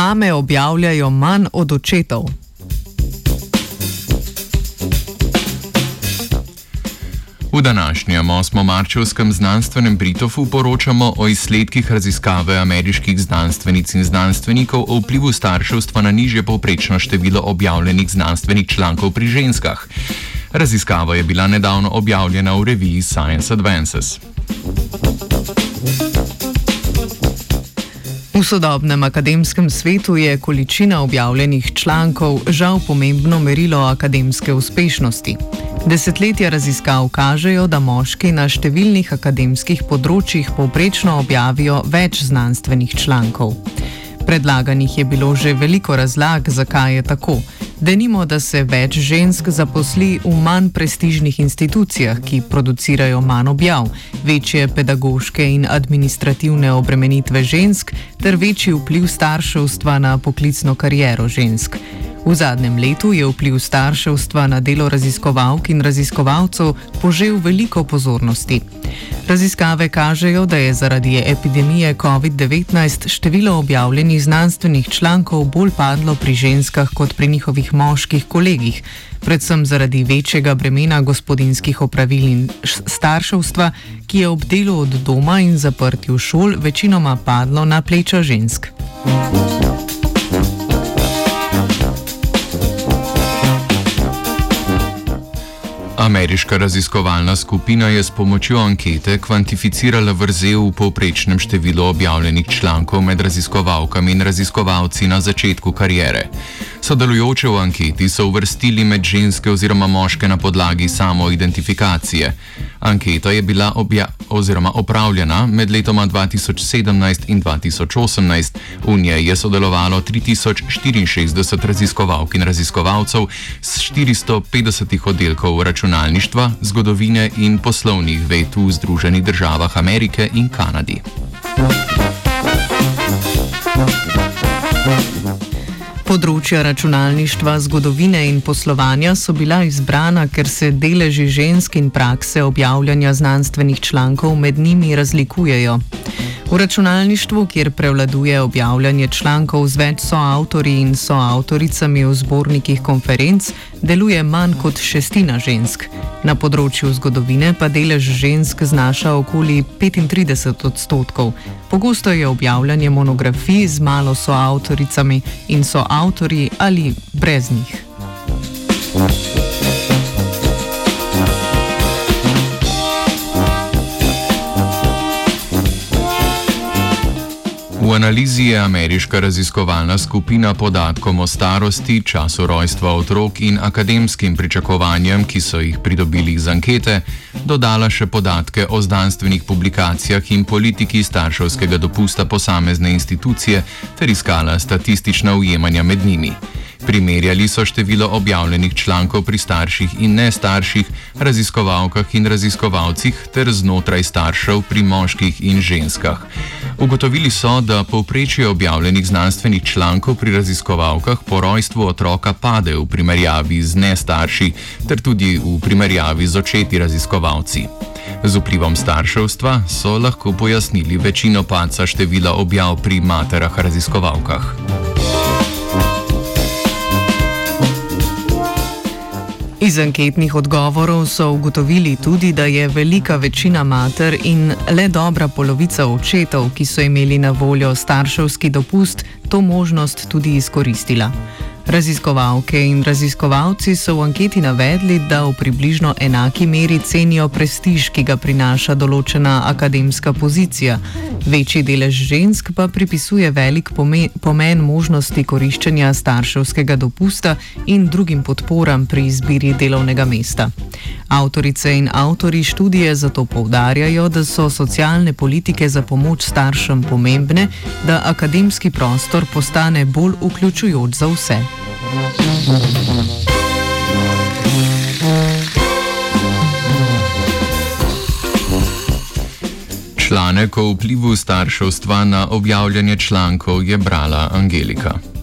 Mame objavljajo manj od očetov. V današnjem 8. marčevskem znanstvenem Britofu poročamo o izsledkih raziskave ameriških znanstvenic in znanstvenikov o vplivu starševstva na nižje povprečno število objavljenih znanstvenih člankov pri ženskah. Raziskava je bila nedavno objavljena v reviji Science Advances. V sodobnem akademskem svetu je količina objavljenih člankov žal pomembno merilo akademske uspešnosti. Desetletja raziskav kažejo, da moški na številnih akademskih področjih povprečno objavijo več znanstvenih člankov. Predlaganih je bilo že veliko razlag, zakaj je tako. Denimo, da se več žensk zaposli v manj prestižnih institucijah, ki producirajo manj objav, večje pedagoške in administrativne obremenitve žensk ter večji vpliv starševstva na poklicno kariero žensk. V zadnjem letu je vpliv starševstva na delo raziskovalk in raziskovalcev požel veliko pozornosti. Raziskave kažejo, da je zaradi epidemije COVID-19 število objavljenih znanstvenih člankov bolj padlo pri ženskah kot pri njihovih moških kolegih, predvsem zaradi večjega bremena gospodinskih opravil in starševstva, ki je ob delu od doma in zaprtju šol večinoma padlo na pleča žensk. Thank you. Ameriška raziskovalna skupina je s pomočjo ankete kvantificirala vrzel v povprečnem številu objavljenih člankov med raziskovalkami in raziskovalci na začetku karijere. Sodelujoče v anketi so uvrstili med ženske oziroma moške na podlagi samoidentifikacije. Anketa je bila opravljena med letoma 2017 in 2018. V njej je sodelovalo 3064 raziskovalk in raziskovalcev z 450 oddelkov računalništva, zgodovine in poslovnih ved v Združenih državah Amerike in Kanadi. Področja računalništva, zgodovine in poslovanja so bila izbrana, ker se deleži žensk in prakse objavljanja znanstvenih člankov med njimi razlikujejo. V računalništvu, kjer prevladuje objavljanje člankov z več soavtori in soavtoricami v zbornikih konferenc, deluje manj kot šestina žensk. Na področju zgodovine pa delež žensk znaša okoli 35 odstotkov. Pogosto je objavljanje monografij z malo soavtoricami in soavtori ali brez njih. V analizi je ameriška raziskovalna skupina podatkom o starosti, času rojstva otrok in akademskim pričakovanjem, ki so jih pridobili iz ankete, dodala še podatke o znanstvenih publikacijah in politiki starševskega dopusta posamezne institucije ter iskala statistična ujemanja med njimi. Primerjali so število objavljenih člankov pri starših in ne starših, raziskovalkah in raziskovalcih ter znotraj staršev pri moških in ženskah. Ugotovili so, da povprečje objavljenih znanstvenih člankov pri raziskovalkah po rojstvu otroka pade v primerjavi z ne starši ter tudi v primerjavi z očeti raziskovalci. Z vplivom starševstva so lahko pojasnili večino paca števila objav pri materah raziskovalkah. Iz anketnih odgovorov so ugotovili tudi, da je velika večina mater in le dobra polovica očetov, ki so imeli na voljo starševski dopust, to možnost tudi izkoristila. Raziskovalke in raziskovalci so v anketi navedli, da v približno enaki meri cenijo prestiž, ki ga prinaša določena akademska pozicija. Večji delež žensk pa pripisuje velik pomen, možnosti koriščenja starševskega dopusta in drugim podporam pri izbiri delovnega mesta. Avtorice in avtori študije zato povdarjajo, da so socialne politike za pomoč staršem pomembne, da akademski prostor postane bolj vključujoč za vse. Članek o vplivu starševstva na objavljanje člankov je brala Angelika.